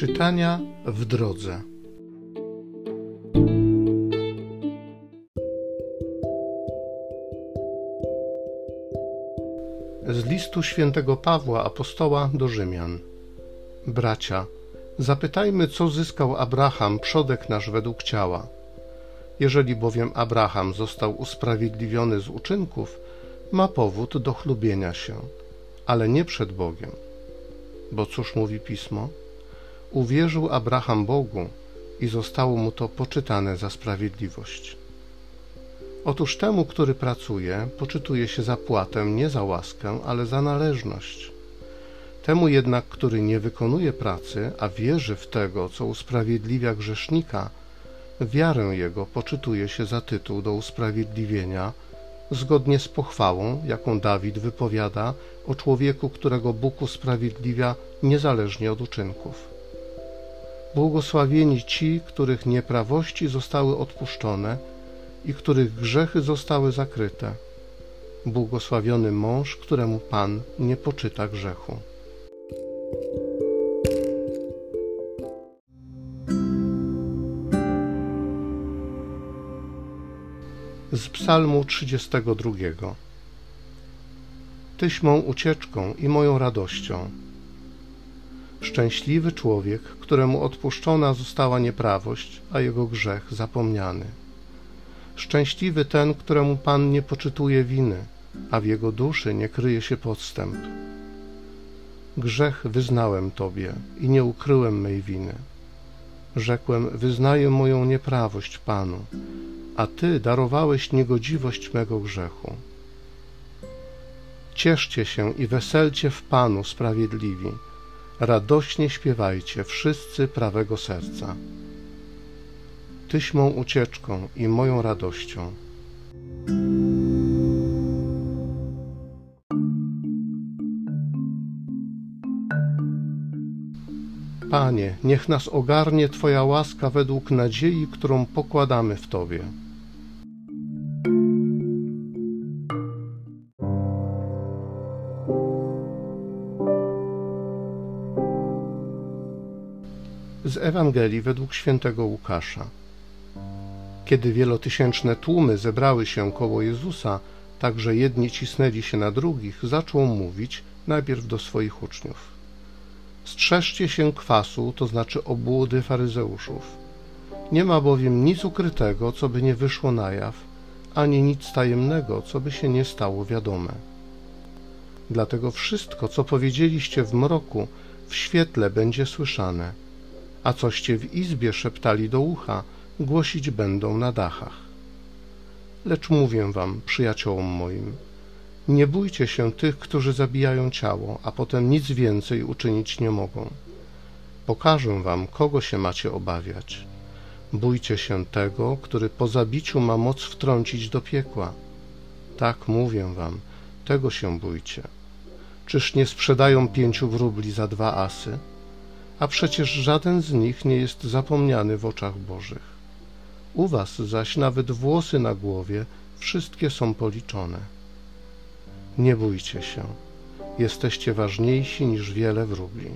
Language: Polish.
Czytania w drodze. Z listu świętego Pawła apostoła do Rzymian. Bracia, zapytajmy, co zyskał Abraham, przodek nasz według ciała. Jeżeli bowiem Abraham został usprawiedliwiony z uczynków, ma powód do chlubienia się, ale nie przed Bogiem. Bo cóż mówi pismo? Uwierzył Abraham Bogu i zostało mu to poczytane za sprawiedliwość. Otóż temu, który pracuje, poczytuje się zapłatę nie za łaskę, ale za należność. Temu jednak, który nie wykonuje pracy, a wierzy w tego, co usprawiedliwia grzesznika, wiarę jego poczytuje się za tytuł do usprawiedliwienia, zgodnie z pochwałą, jaką Dawid wypowiada o człowieku, którego Bóg usprawiedliwia niezależnie od uczynków. Błogosławieni ci, których nieprawości zostały odpuszczone i których grzechy zostały zakryte. Błogosławiony mąż, któremu Pan nie poczyta grzechu. Z Psalmu 32 Tyś mą ucieczką i moją radością. Szczęśliwy człowiek, któremu odpuszczona została nieprawość, a jego grzech zapomniany. Szczęśliwy ten, któremu Pan nie poczytuje winy, a w jego duszy nie kryje się podstęp. Grzech wyznałem Tobie i nie ukryłem mej winy. Rzekłem, wyznaję moją nieprawość Panu, a Ty darowałeś niegodziwość mego grzechu. Cieszcie się i weselcie w Panu sprawiedliwi, radośnie śpiewajcie wszyscy prawego serca. Tyś mą ucieczką i moją radością. Panie, niech nas ogarnie Twoja łaska według nadziei, którą pokładamy w Tobie. Z Ewangelii według świętego Łukasza. Kiedy wielotysięczne tłumy zebrały się koło Jezusa, tak że jedni cisnęli się na drugich, zaczął mówić najpierw do swoich uczniów. Strzeżcie się kwasu, to znaczy obłudy faryzeuszów. Nie ma bowiem nic ukrytego, co by nie wyszło na jaw, ani nic tajemnego, co by się nie stało wiadome. Dlatego wszystko, co powiedzieliście w mroku, w świetle będzie słyszane, a coście w izbie szeptali do ucha, głosić będą na dachach. Lecz mówię wam, przyjaciołom moim, nie bójcie się tych, którzy zabijają ciało, a potem nic więcej uczynić nie mogą. Pokażę wam, kogo się macie obawiać. Bójcie się tego, który po zabiciu ma moc wtrącić do piekła. Tak mówię wam, tego się bójcie. Czyż nie sprzedają pięciu wróbli za dwa asy? A przecież żaden z nich nie jest zapomniany w oczach Bożych. U was zaś nawet włosy na głowie wszystkie są policzone. Nie bójcie się, jesteście ważniejsi niż wiele wróbli.